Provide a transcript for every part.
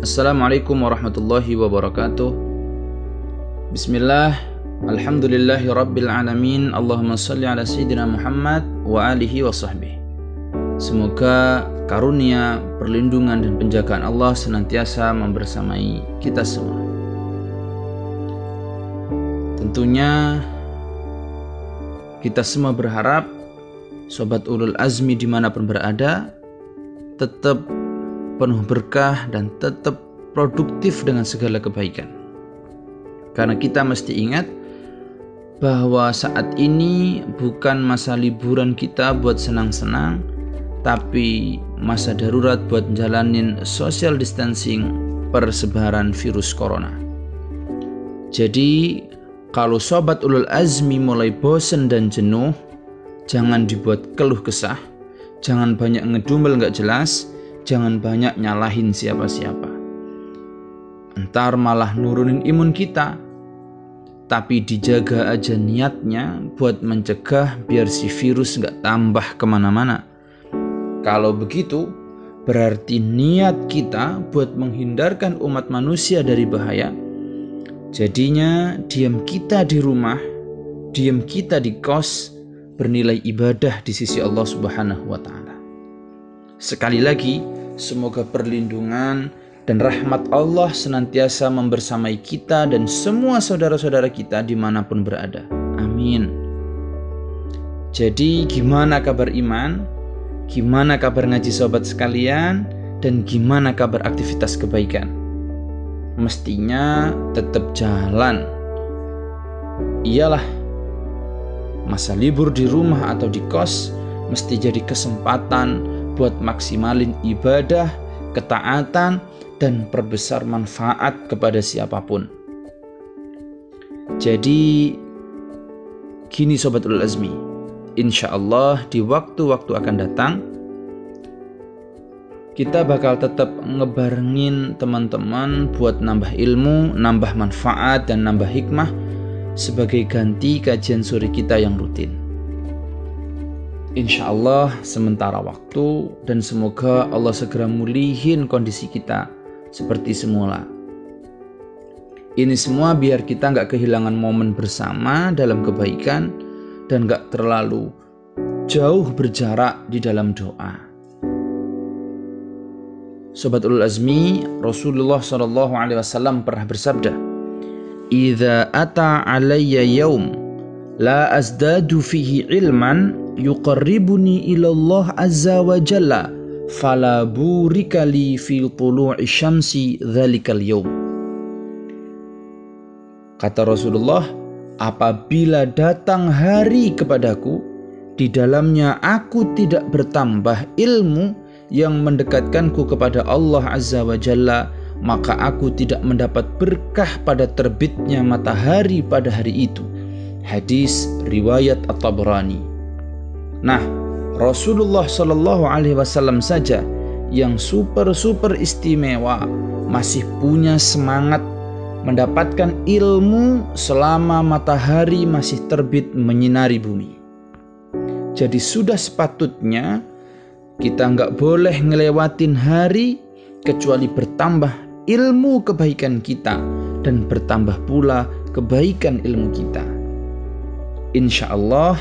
Assalamualaikum warahmatullahi wabarakatuh. Bismillah Alhamdulillahi rabbil alamin. Allahumma salli ala sayyidina Muhammad wa alihi wa sahbihi. Semoga karunia, perlindungan dan penjagaan Allah senantiasa membersamai kita semua. Tentunya kita semua berharap Sobat Ulul Azmi di mana pun berada Tetap penuh berkah dan tetap produktif dengan segala kebaikan. Karena kita mesti ingat bahwa saat ini bukan masa liburan kita buat senang-senang, tapi masa darurat buat jalanin social distancing persebaran virus corona. Jadi, kalau sobat ulul azmi mulai bosen dan jenuh, jangan dibuat keluh kesah, jangan banyak ngedumel nggak jelas, jangan banyak nyalahin siapa-siapa. Entar malah nurunin imun kita. Tapi dijaga aja niatnya buat mencegah biar si virus nggak tambah ke mana-mana. Kalau begitu, berarti niat kita buat menghindarkan umat manusia dari bahaya. Jadinya diam kita di rumah, diam kita di kos bernilai ibadah di sisi Allah Subhanahu wa taala. Sekali lagi, semoga perlindungan dan rahmat Allah senantiasa membersamai kita dan semua saudara-saudara kita di mana pun berada. Amin. Jadi gimana kabar iman? Gimana kabar ngaji sobat sekalian? Dan gimana kabar aktivitas kebaikan? Mestinya tetap jalan. Iyalah, masa libur di rumah atau di kos mesti jadi kesempatan buat maksimalin ibadah, ketaatan, dan perbesar manfaat kepada siapa pun. Jadi, gini Sobat Ulul Azmi, insya Allah di waktu-waktu akan datang, kita bakal tetap ngebarengin teman-teman buat nambah ilmu, nambah manfaat, dan nambah hikmah sebagai ganti kajian sore kita yang rutin insya Allah sementara waktu dan semoga Allah segera mulihin kondisi kita seperti semula. Ini semua biar kita nggak kehilangan momen bersama dalam kebaikan dan nggak terlalu jauh berjarak di dalam doa. Sobat Ulul Azmi, Rasulullah Shallallahu Alaihi Wasallam pernah bersabda, "Iza ata alayya yaum la azdadu fihi ilman yuqarribuni ilallah azza wa jalla fala burikali fi tulu'i syamsi dhalikal yawm Kata Rasulullah, apabila datang hari kepadaku, di dalamnya aku tidak bertambah ilmu yang mendekatkanku kepada Allah Azza wa Jalla, maka aku tidak mendapat berkah pada terbitnya matahari pada hari itu. Hadis riwayat At-Tabrani. Nah, Rasulullah Shallallahu Alaihi Wasallam saja yang super super istimewa masih punya semangat mendapatkan ilmu selama matahari masih terbit menyinari bumi. Jadi sudah sepatutnya kita nggak boleh ngelewatin hari kecuali bertambah ilmu kebaikan kita dan bertambah pula kebaikan ilmu kita. Insya Allah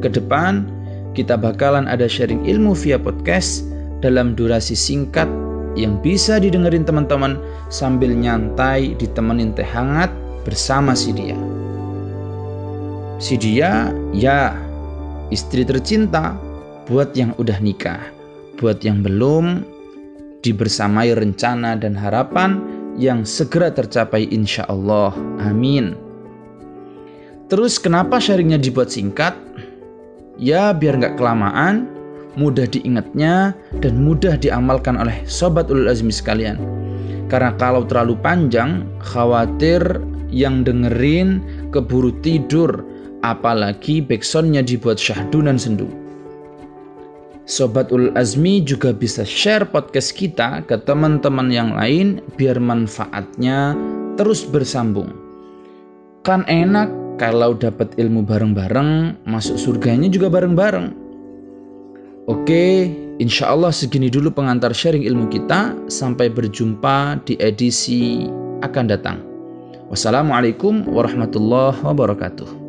ke depan kita bakalan ada sharing ilmu via podcast dalam durasi singkat yang bisa didengerin teman-teman sambil nyantai ditemenin teh hangat bersama si dia. Si dia ya istri tercinta buat yang udah nikah, buat yang belum dibersamai rencana dan harapan yang segera tercapai insya Allah. Amin. Terus kenapa sharingnya dibuat singkat? Ya biar nggak kelamaan, mudah diingatnya dan mudah diamalkan oleh sobat ulul azmi sekalian. Karena kalau terlalu panjang, khawatir yang dengerin keburu tidur, apalagi backsoundnya dibuat syahdu dan sendu. Sobat Ulul Azmi juga bisa share podcast kita ke teman-teman yang lain biar manfaatnya terus bersambung. Kan enak kalau dapat ilmu bareng-bareng, masuk surganya juga bareng-bareng. Oke, Insya Allah segini dulu pengantar sharing ilmu kita. Sampai berjumpa di edisi akan datang. Wassalamualaikum warahmatullahi wabarakatuh.